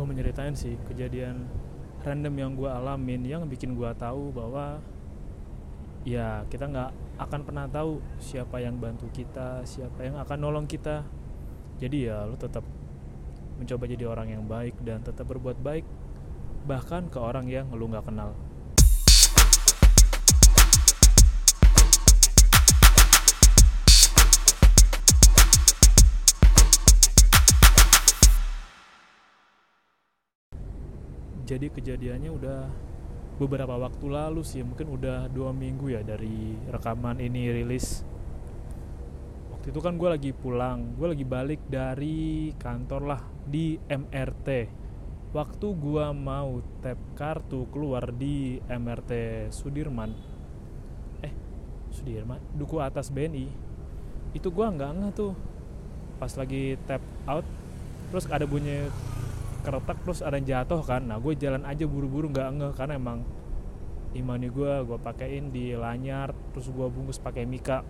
gue menceritain sih kejadian random yang gue alamin yang bikin gue tahu bahwa ya kita nggak akan pernah tahu siapa yang bantu kita siapa yang akan nolong kita. Jadi ya lo tetap mencoba jadi orang yang baik dan tetap berbuat baik bahkan ke orang yang lo nggak kenal jadi kejadiannya udah beberapa waktu lalu sih mungkin udah dua minggu ya dari rekaman ini rilis. Waktu itu kan gue lagi pulang gue lagi balik dari kantor lah di MRT waktu gue mau tap kartu keluar di MRT Sudirman. Eh Sudirman? Duku Atas BNI itu gue nggak nggak tuh. Pas lagi tap out terus ada bunyi keretak terus ada yang jatuh kan. Nah gue jalan aja buru-buru nggak nge karena emang imani gue gue pakein di lanyar terus gue bungkus pakai mika.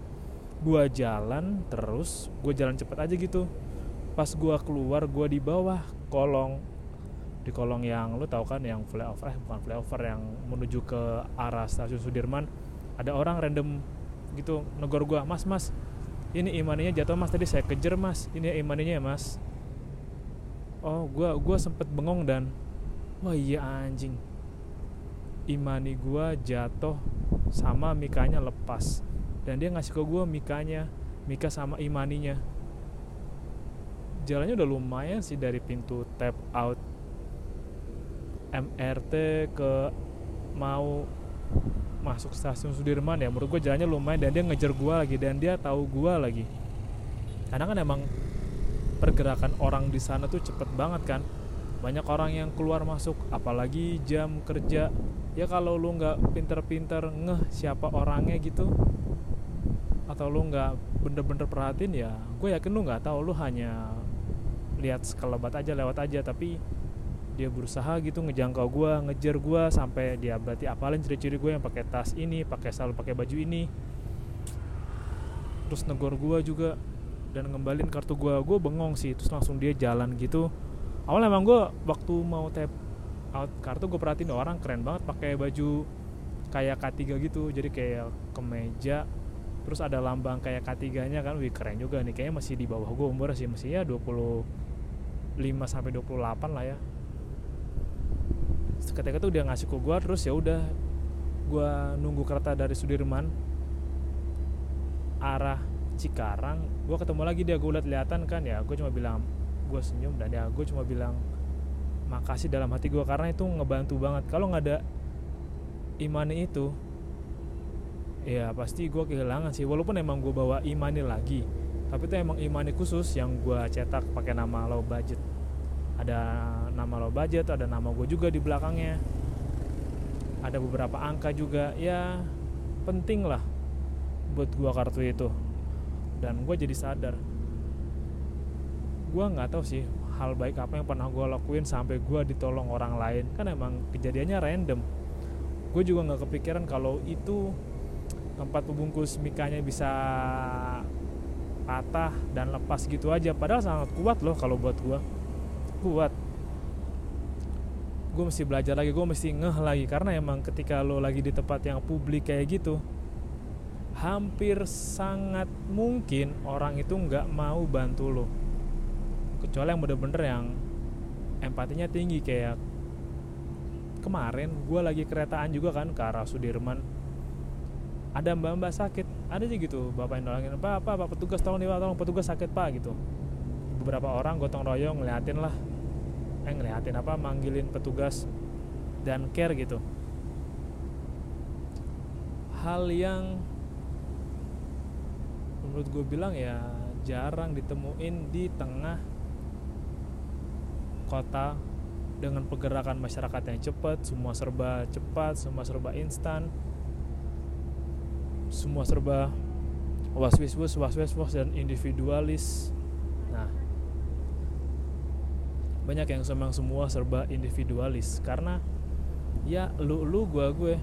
Gue jalan terus gue jalan cepet aja gitu. Pas gue keluar gue di bawah kolong. Di kolong yang lu tahu kan yang flyover eh bukan flyover yang menuju ke arah stasiun Sudirman. Ada orang random gitu negor gue mas mas ini imaninya jatuh mas tadi saya kejar mas. Ini imaninya ya mas oh gue gua sempet bengong dan. Wah iya anjing. Imani gue jatuh sama mikanya lepas. Dan dia ngasih ke gue mikanya mika sama imaninya. Jalannya udah lumayan sih dari pintu tap out MRT ke mau masuk stasiun Sudirman ya. Menurut gue jalannya lumayan dan dia ngejar gue lagi dan dia tahu gue lagi. Karena kan emang pergerakan orang di sana tuh cepet banget kan. Banyak orang yang keluar masuk apalagi jam kerja. Ya kalau lu nggak pinter-pinter ngeh siapa orangnya gitu atau lu nggak bener-bener perhatiin ya gue yakin lu nggak tahu. Lu hanya lihat sekelebat aja lewat aja. Tapi dia berusaha gitu ngejangkau gue ngejar gue sampai dia berarti apalin ciri-ciri gue yang pakai tas ini pakai selalu pakai baju ini. Terus negor gue juga dan ngembalin kartu gue gue bengong sih terus langsung dia jalan gitu. Awal emang gue waktu mau tap out kartu gue perhatiin orang keren banget pakai baju kayak K3 gitu jadi kayak kemeja terus ada lambang kayak K3 nya kan. Wih keren juga nih kayaknya masih di bawah gue umur sih masih ya 25 sampai 28 lah ya. Ketika itu dia ngasih ke gue terus ya udah gue nunggu kereta dari Sudirman arah Cikarang gue ketemu lagi dia gue liat lihatan kan ya gue cuma bilang gue senyum dan ya gue cuma bilang makasih dalam hati gue karena itu ngebantu banget. Kalau nggak ada imani itu ya pasti gue kehilangan sih. Walaupun emang gue bawa imani lagi tapi itu emang imani khusus yang gue cetak pakai nama low budget. Ada nama low budget ada nama gue juga di belakangnya. Ada beberapa angka juga. Ya penting lah buat gue kartu itu dan gue jadi sadar. Gue nggak tahu sih hal baik apa yang pernah gue lakuin sampai gue ditolong orang lain. Kan emang kejadiannya random. Gue juga nggak kepikiran kalau itu tempat pembungkus mikanya bisa patah dan lepas gitu aja. Padahal sangat kuat loh kalau buat gue kuat. Gue mesti belajar lagi gue mesti ngeh lagi. Karena emang ketika lo lagi di tempat yang publik kayak gitu hampir sangat mungkin orang itu nggak mau bantu lo. Kecuali yang bener-bener yang empatinya tinggi kayak kemarin gue lagi keretaan juga kan ke arah Sudirman. Ada mbak-mbak sakit ada aja gitu. Bapak yang nolongin apa apa pak petugas tolong nih pak tolong petugas sakit pak gitu. Beberapa orang gotong royong ngeliatin lah. Eh ngeliatin apa manggilin petugas dan care gitu. Hal yang menurut gue bilang ya jarang ditemuin di tengah kota dengan pergerakan masyarakat yang cepat semua serba cepat semua serba instan semua serba was was was was was was dan individualis. Nah banyak yang memang semua serba individualis karena ya lu lu gua gue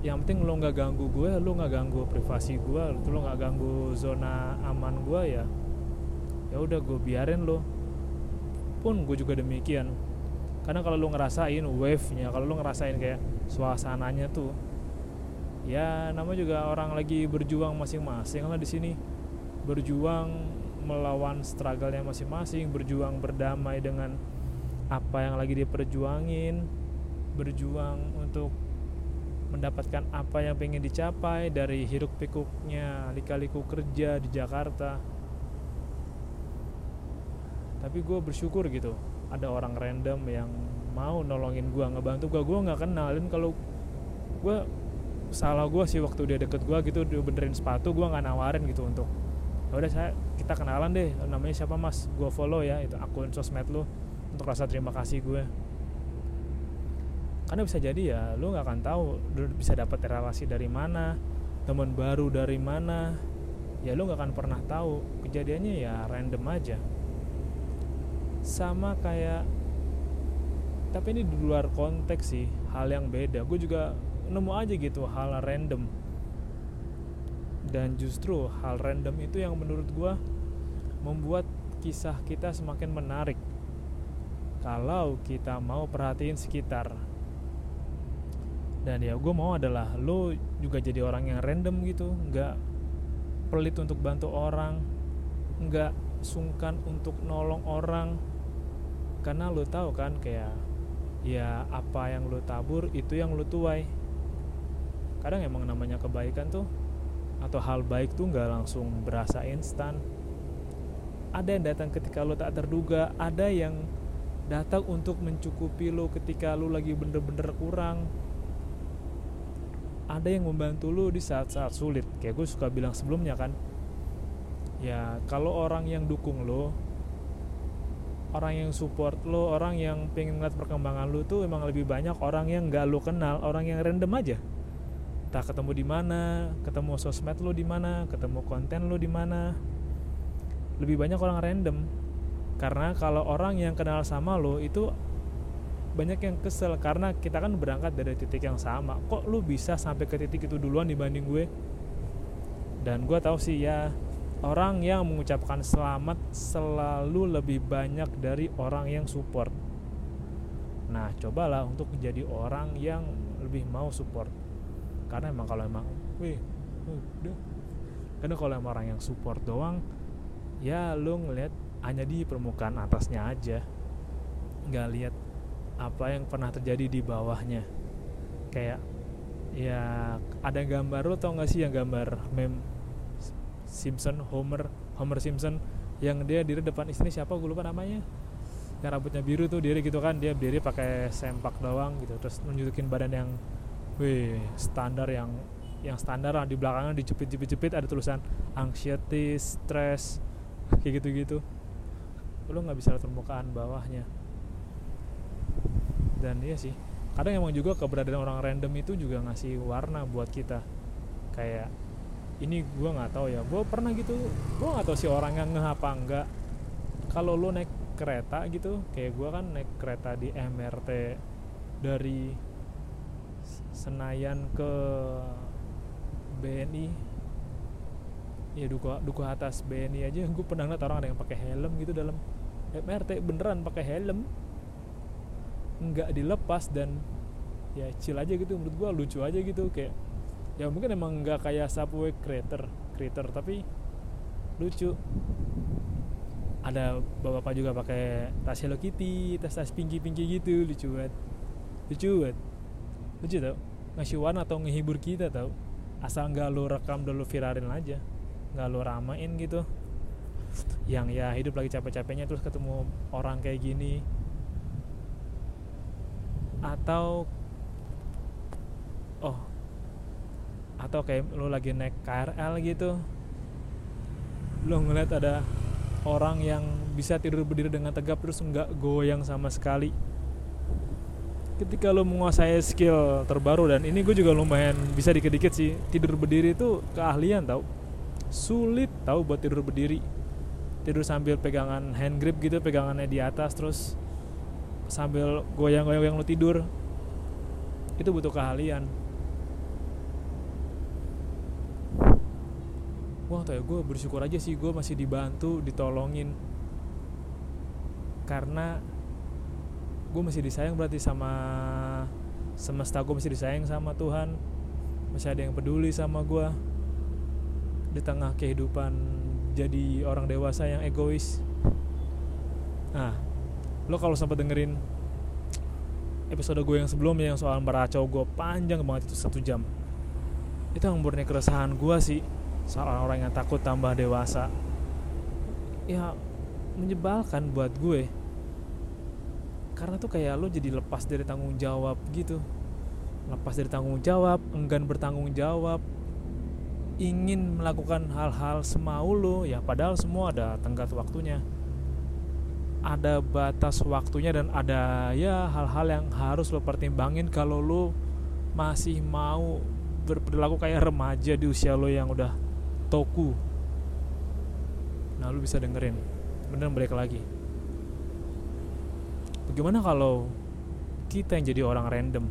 yang penting lo nggak ganggu gue lo nggak ganggu privasi gue lo nggak ganggu zona aman gue ya ya udah gue biarin lo pun gue juga demikian. Karena kalau lu ngerasain wave nya kalau lu ngerasain kayak suasananya tuh ya nama juga orang lagi berjuang masing-masing lah di sini. Berjuang melawan struggle-nya masing-masing berjuang berdamai dengan apa yang lagi diperjuangin berjuang untuk mendapatkan apa yang pengen dicapai dari hiruk pikuknya lika-liku kerja di Jakarta. Tapi gue bersyukur gitu ada orang random yang mau nolongin gue ngebantu gue gue nggak kenal dan kalau gue salah gue sih waktu dia deket gue gitu dia benerin sepatu gue nggak nawarin gitu untuk ya udah saya kita kenalan deh namanya siapa mas? Gue follow ya itu akun sosmed lu untuk rasa terima kasih gue karena bisa jadi ya lu nggak akan tahu bisa dapat relasi dari mana teman baru dari mana. Ya lu nggak akan pernah tahu. Kejadiannya ya random aja. Sama kayak tapi ini di luar konteks sih hal yang beda. Gue juga nemu aja gitu hal random. Dan justru hal random itu yang menurut gue membuat kisah kita semakin menarik. Kalau kita mau perhatiin sekitar dan ya gue mau adalah lo juga jadi orang yang random gitu. Nggak pelit untuk bantu orang. Nggak sungkan untuk nolong orang. Karena lo tahu kan kayak ya apa yang lo tabur itu yang lo tuai. Kadang emang namanya kebaikan tuh atau hal baik tuh nggak langsung berasa instan. Ada yang datang ketika lo tak terduga. Ada yang datang untuk mencukupi lo ketika lo lagi bener-bener kurang ada yang membantu lo di saat-saat sulit. Kayak gue suka bilang sebelumnya kan ya kalau orang yang dukung lo orang yang support lo orang yang pengen ngeliat perkembangan lo tuh emang lebih banyak orang yang gak lo kenal orang yang random aja. Tak ketemu di mana ketemu sosmed lo di mana ketemu konten lo di mana. Lebih banyak orang random. Karena kalau orang yang kenal sama lo itu banyak yang kesel karena kita kan berangkat dari titik yang sama kok lo bisa sampai ke titik itu duluan dibanding gue dan gue tahu sih ya orang yang mengucapkan selamat selalu lebih banyak dari orang yang support. Nah, cobalah untuk menjadi orang yang lebih mau support. Karena emang kalau emang, wih, udah. Karena kalau emang orang yang support doang, ya lu ngeliat hanya di permukaan atasnya aja, nggak lihat apa yang pernah terjadi di bawahnya. Kayak, ya ada gambar lo tau gak sih yang gambar meme Simpson Homer Homer Simpson yang dia diri depan istri siapa gue lupa namanya. Yang rambutnya biru tuh diri gitu kan dia berdiri pakai sempak doang gitu terus nunjukin badan yang wih standar yang yang standar lah di belakangnya dijepit-jepit-jepit ada tulisan anxiety, stress kayak gitu-gitu. Lo nggak bisa lihat permukaan bawahnya dan iya sih kadang emang juga keberadaan orang random itu juga ngasih warna buat kita. Kayak ini gue nggak tahu ya gue pernah gitu gue nggak tahu si orang yang ngeh apa enggak. Kalau lo naik kereta gitu kayak gue kan naik kereta di MRT dari Senayan ke BNI ya duku duku atas BNI aja. Gue pernah ngeliat orang ada yang pakai helm gitu dalam MRT beneran pakai helm nggak dilepas dan ya chill aja gitu. Menurut gue lucu aja gitu. Kayak ya mungkin emang nggak kayak subway creator creator tapi lucu. Ada bapak-bapak juga pakai tas Hello Kitty tas tas pinky pinky gitu. Lucu banget. Lucu banget. Lucu tau. Ngasih warna atau ngehibur kita tau. Asal nggak lo rekam dulu viralin aja. Nggak lo ramain gitu. Yang ya hidup lagi capek-capeknya terus ketemu orang kayak gini atau oh atau kayak lo lagi naik KRL gitu. Lo ngeliat ada orang yang bisa tidur berdiri dengan tegap terus nggak goyang sama sekali. Ketika lo menguasai skill terbaru dan ini gue juga lumayan bisa dikit-dikit sih tidur berdiri itu keahlian tau. Sulit tau buat tidur berdiri. Tidur sambil pegangan hand grip gitu pegangannya di atas terus sambil goyang-goyang lo tidur. Itu butuh keahlian. Wah tuh ya gue bersyukur aja sih gue masih dibantu ditolongin. Karena gue masih disayang berarti sama semesta gue masih disayang sama Tuhan. Masih ada yang peduli sama gue di tengah kehidupan jadi orang dewasa yang egois. Nah lo kalau sempat dengerin episode gue yang sebelumnya yang soal meracau gue panjang banget itu satu jam. Itu yang murni keresahan gue sih soal orang-orang yang takut tambah dewasa. Ya menyebalkan buat gue. Karena tuh kayak lo jadi lepas dari tanggung jawab gitu. Lepas dari tanggung jawab enggan bertanggung jawab ingin melakukan hal-hal semau lo. Ya padahal semua ada tenggat waktunya ada batas waktunya dan ada ya hal-hal yang harus lo pertimbangin kalau lo masih mau berperilaku kayak remaja di usia lo yang udah toku. Nah lu bisa dengerin. Bener balik lagi. Bagaimana kalau kita yang jadi orang random?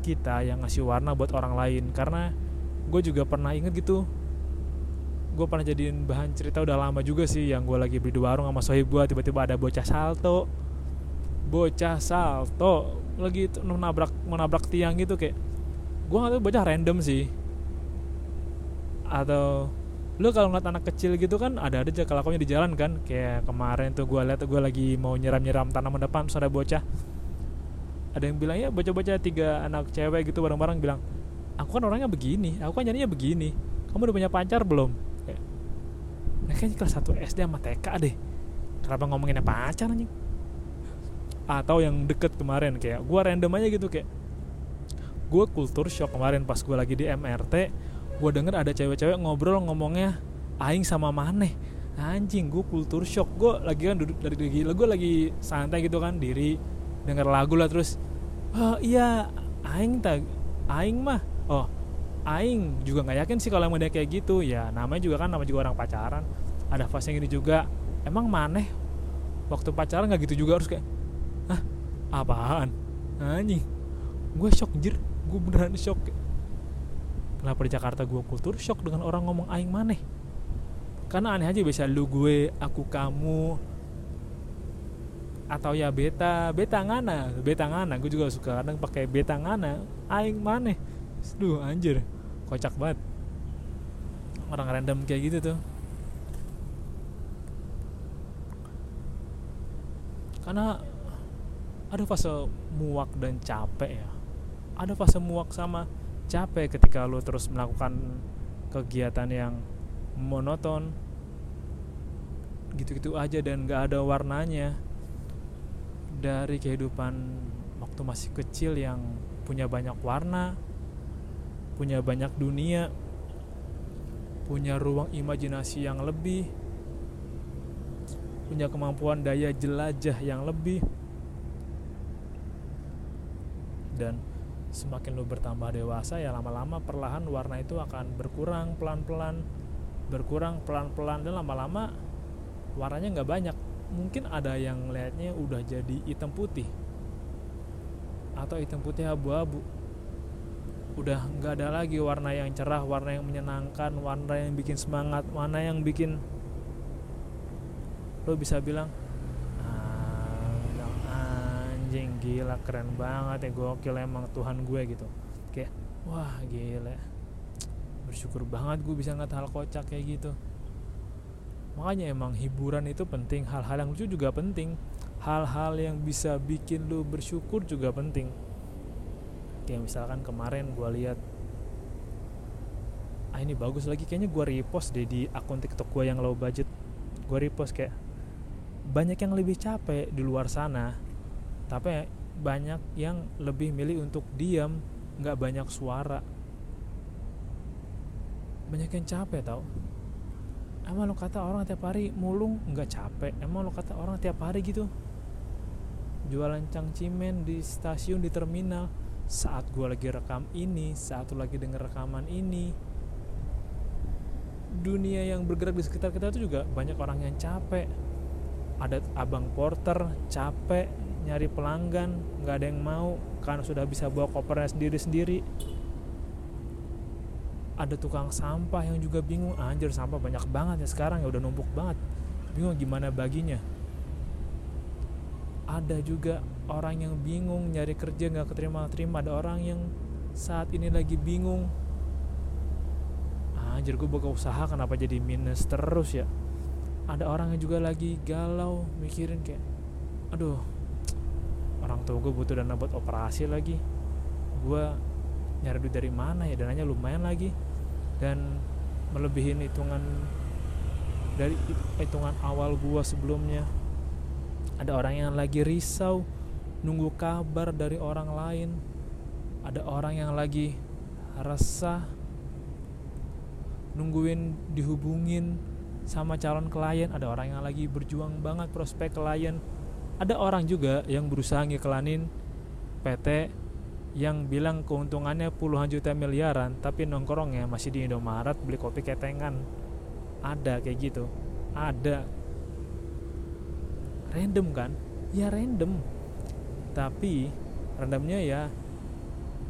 Kita yang ngasih warna buat orang lain. Karena gue juga pernah inget gitu gue pernah jadiin bahan cerita udah lama juga sih yang gue lagi beli di warung sama sohib gue tiba-tiba ada bocah salto. Bocah salto lagi menabrak menabrak tiang gitu kayak gue nggak tahu bocah random sih. Atau lu kalau ngeliat anak kecil gitu kan ada ada aja kelakuannya di jalan kan. Kayak kemarin tuh gue liat gue lagi mau nyiram-nyiram tanaman depan terus ada bocah. Ada yang bilang ya bocah-bocah tiga anak cewek gitu bareng-bareng bilang aku kan orangnya begini aku kan jadinya begini. Kamu udah punya pacar belum kayak mereka kelas 1 SD sama TK deh. Kenapa ngomonginnya pacar anjing? Atau yang deket kemarin kayak gue random aja gitu kayak gue kultur shock kemarin pas gue lagi di MRT gue denger ada cewek-cewek ngobrol ngomongnya aing sama maneh. Anjing gue kultur shock. Gue lagi kan duduk dari gila gue lagi santai gitu kan diri denger lagu lah terus. Oh iya aing tak aing mah. Oh aing juga nggak yakin sih kalau emang dia kayak gitu. Ya namanya juga kan namanya juga orang pacaran. Ada fase yang gini juga. Emang maneh waktu pacaran nggak gitu juga harus kayak ah apaan? Anjing gue shock anjir gue beneran shock. Kenapa di Jakarta gue kultur shock dengan orang ngomong aing maneh? Karena aneh aja bisa lu gue aku kamu atau ya beta beta ngana beta ngana gue juga suka kadang pakai beta ngana aing maneh duh anjir. Kocak banget. Orang random kayak gitu tuh. Karena ada fase muak dan capek ya. Ada fase muak sama capek ketika lo terus melakukan kegiatan yang monoton gitu-gitu aja dan gak ada warnanya dari kehidupan waktu masih kecil yang punya banyak warna punya banyak dunia punya ruang imajinasi yang lebih punya kemampuan daya jelajah yang lebih. Dan semakin lu bertambah dewasa ya lama-lama perlahan warna itu akan berkurang pelan-pelan berkurang pelan-pelan dan lama-lama warnanya nggak banyak. Mungkin ada yang lihatnya udah jadi hitam putih atau hitam putih abu-abu udah nggak ada lagi warna yang cerah warna yang menyenangkan warna yang bikin semangat warna yang bikin lo bisa bilang anjing gila keren banget ya gokil emang Tuhan gue gitu. Kayak wah gila. Bersyukur banget gue bisa ngeliat hal kocak kayak gitu. Makanya emang hiburan itu penting hal-hal yang lucu juga penting. Hal-hal yang bisa bikin lu bersyukur juga penting kayak misalkan kemarin gue lihat ah ini bagus lagi kayaknya gue repost deh di akun tiktok gue yang low budget. Gue repost kayak banyak yang lebih capek di luar sana tapi banyak yang lebih milih untuk diam nggak banyak suara. Banyak yang capek tau. Emang lo kata orang tiap hari mulung nggak capek? Emang lo kata orang tiap hari gitu? Jualan cangcimen di stasiun di terminal saat gue lagi rekam ini saat lo lagi denger rekaman ini dunia yang bergerak di sekitar kita itu juga banyak orang yang capek. Ada abang porter capek nyari pelanggan nggak ada yang mau karena sudah bisa bawa kopernya sendiri sendiri. Ada tukang sampah yang juga bingung anjir sampah banyak banget ya sekarang ya udah numpuk banget. Bingung gimana baginya. Ada juga orang yang bingung nyari kerja nggak keterima terima ada orang yang saat ini lagi bingung. Anjir gue buka usaha kenapa jadi minus terus ya? Ada orang yang juga lagi galau mikirin kayak aduh orang tua gue butuh dana buat operasi lagi. Gue nyari duit dari mana ya? Dananya lumayan lagi. Dan melebihi hitungan dari hitungan awal gue sebelumnya. Ada orang yang lagi risau nunggu kabar dari orang lain. Ada orang yang lagi resah nungguin dihubungin sama calon klien. Ada orang yang lagi berjuang banget prospek klien. Ada orang juga yang berusaha ngiklanin PT yang bilang keuntungannya puluhan juta miliaran tapi nongkrongnya masih di Indomaret beli kopi ketengan. Ada kayak gitu. Ada. Random kan? Ya random tapi randomnya ya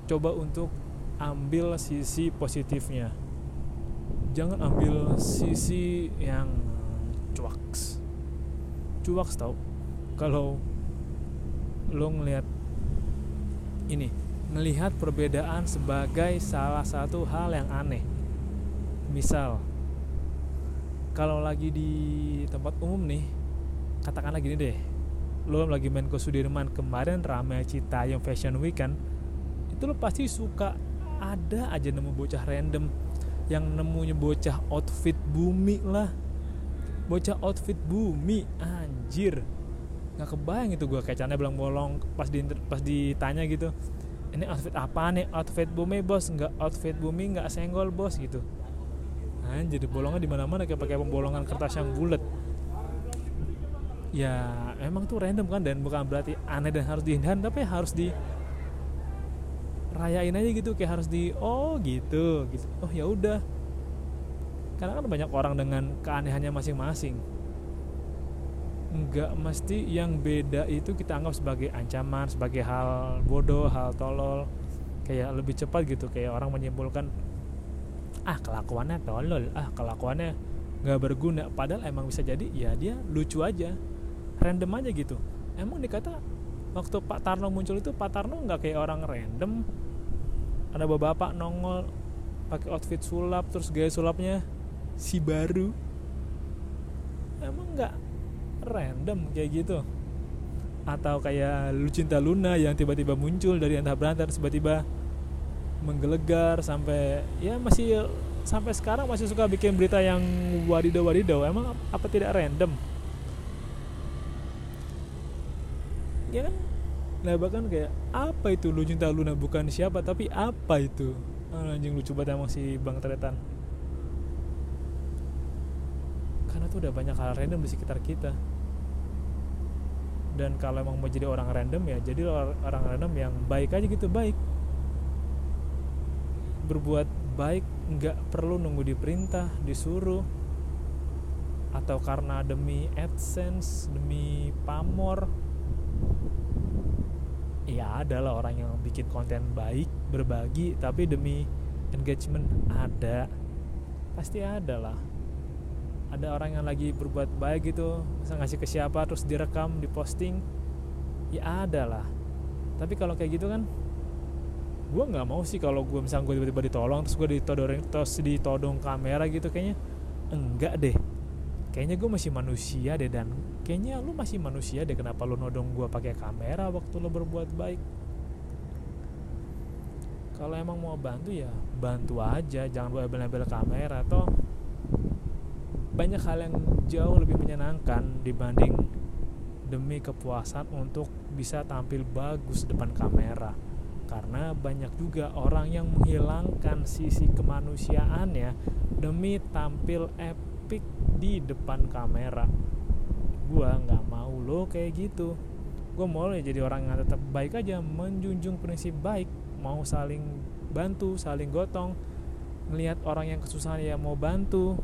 coba untuk ambil sisi positifnya. Jangan ambil sisi yang cuaks. Cuaks tau kalau lo ngelihat ini melihat perbedaan sebagai salah satu hal yang aneh. Misal kalau lagi di tempat umum nih katakanlah gini deh lo lagi main ke Sudirman kemarin ramai yang Fashion Week kan itu lo pasti suka ada aja nemu bocah random yang nemunya bocah outfit bumi lah. Bocah outfit bumi anjir. Nggak kebayang itu gue kecanya belang bolong pas di pas ditanya gitu ini outfit apa nih? Outfit bumi bos? Nggak outfit bumi nggak senggol bos? Gitu. Anjir bolongnya di mana mana kayak pakai pembolongan kertas yang bulat ya emang tuh random kan dan bukan berarti aneh dan harus dihindari tapi harus di rayain aja gitu kayak harus di oh gitu gitu. Oh ya udah. Karena kan banyak orang dengan keanehannya masing-masing. Nggak mesti yang beda itu kita anggap sebagai ancaman sebagai hal bodoh hal tolol. Kayak lebih cepat gitu kayak orang menyimpulkan ah kelakuannya tolol ah kelakuannya nggak berguna. Padahal emang bisa jadi ya dia lucu aja random aja gitu. Emang dikata waktu Pak Tarno muncul itu Pak Tarno nggak kayak orang random. Ada bapak-bapak nongol pakai outfit sulap terus gaya sulapnya si baru. Emang nggak random kayak gitu. Atau kayak Lucinta Luna yang tiba-tiba muncul dari entah berantar tiba-tiba menggelegar sampai ya masih sampai sekarang masih suka bikin berita yang wadidaw wadidaw emang apa tidak random ya kan? Nah bahkan kayak apa itu? Lu cinta Luna bukan siapa tapi apa itu? Ah, anjing lucu banget emang si Bang Tretan. Karena tuh udah banyak hal random di sekitar kita. Dan kalau emang mau jadi orang random ya jadi orang random yang baik aja gitu baik. Berbuat baik nggak perlu nunggu diperintah disuruh. Atau karena demi adsense demi pamor ya ada lah orang yang bikin konten baik berbagi tapi demi engagement ada. Pasti ada lah. Ada orang yang lagi berbuat baik gitu bisa ngasih ke siapa terus direkam diposting ya ada lah. Tapi kalau kayak gitu kan gue nggak mau sih kalau gue misalnya gue tiba-tiba ditolong terus gue ditodong terus ditodong kamera gitu kayaknya enggak deh. Kayaknya gue masih manusia deh dan kayaknya lu masih manusia deh kenapa lu nodong gue pakai kamera waktu lu berbuat baik. Kalau emang mau bantu ya bantu aja. Jangan buat label-label kamera toh. Banyak hal yang jauh lebih menyenangkan dibanding demi kepuasan untuk bisa tampil bagus depan kamera. Karena banyak juga orang yang menghilangkan sisi kemanusiaannya demi tampil epic di depan kamera gue nggak mau lo kayak gitu. Gue mau ya jadi orang yang tetap baik aja menjunjung prinsip baik mau saling bantu saling gotong ngelihat orang yang kesusahan ya mau bantu.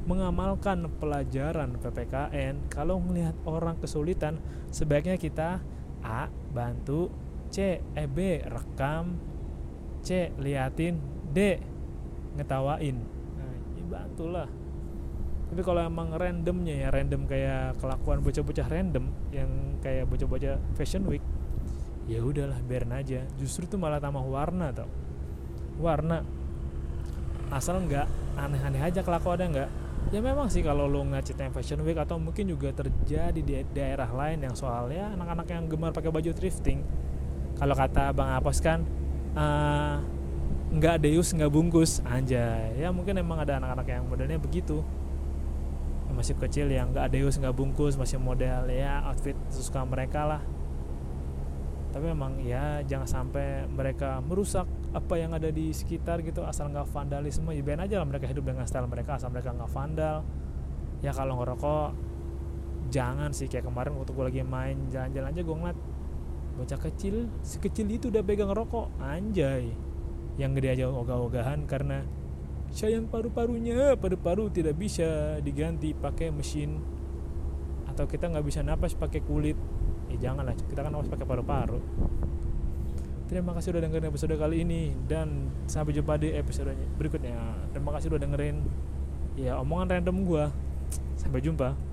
Mengamalkan pelajaran PPKN kalau ngelihat orang kesulitan sebaiknya kita A bantu C eh B rekam C liatin D ngetawain. Nah ini bantulah tapi kalau emang randomnya ya random kayak kelakuan bocah-bocah random yang kayak bocah-bocah fashion week ya udahlah biarin aja. Justru tuh malah tambah warna tau. Warna. Asal nggak aneh-aneh aja kelakuannya nggak. Ya memang sih kalau lo ngecitnya fashion week atau mungkin juga terjadi di daerah lain yang soalnya anak-anak yang gemar pakai baju thrifting. Kalau kata bang Apos kan uh, nggak deus nggak bungkus. Aja ya mungkin emang ada anak-anak yang modelnya begitu yang masih kecil yang nggak deus nggak bungkus masih model ya outfit sesuka mereka lah. Tapi memang ya jangan sampai mereka merusak apa yang ada di sekitar gitu asal nggak vandalisme ya biarin aja lah mereka hidup dengan style mereka asal mereka nggak vandal. Ya kalau ngerokok jangan sih kayak kemarin waktu gue lagi main jalan-jalan aja gue ngeliat bocah kecil sekecil itu udah pegang rokok anjay. Yang gede aja ogah-ogahan karena sayang paru-parunya paru-paru tidak bisa diganti pakai mesin. Atau kita nggak bisa napas pakai kulit. Ya janganlah kita kan napas pakai paru-paru. Terima kasih udah dengerin episode kali ini dan sampai jumpa di episode berikutnya. Terima kasih udah dengerin. Ya omongan random gua. Sampai jumpa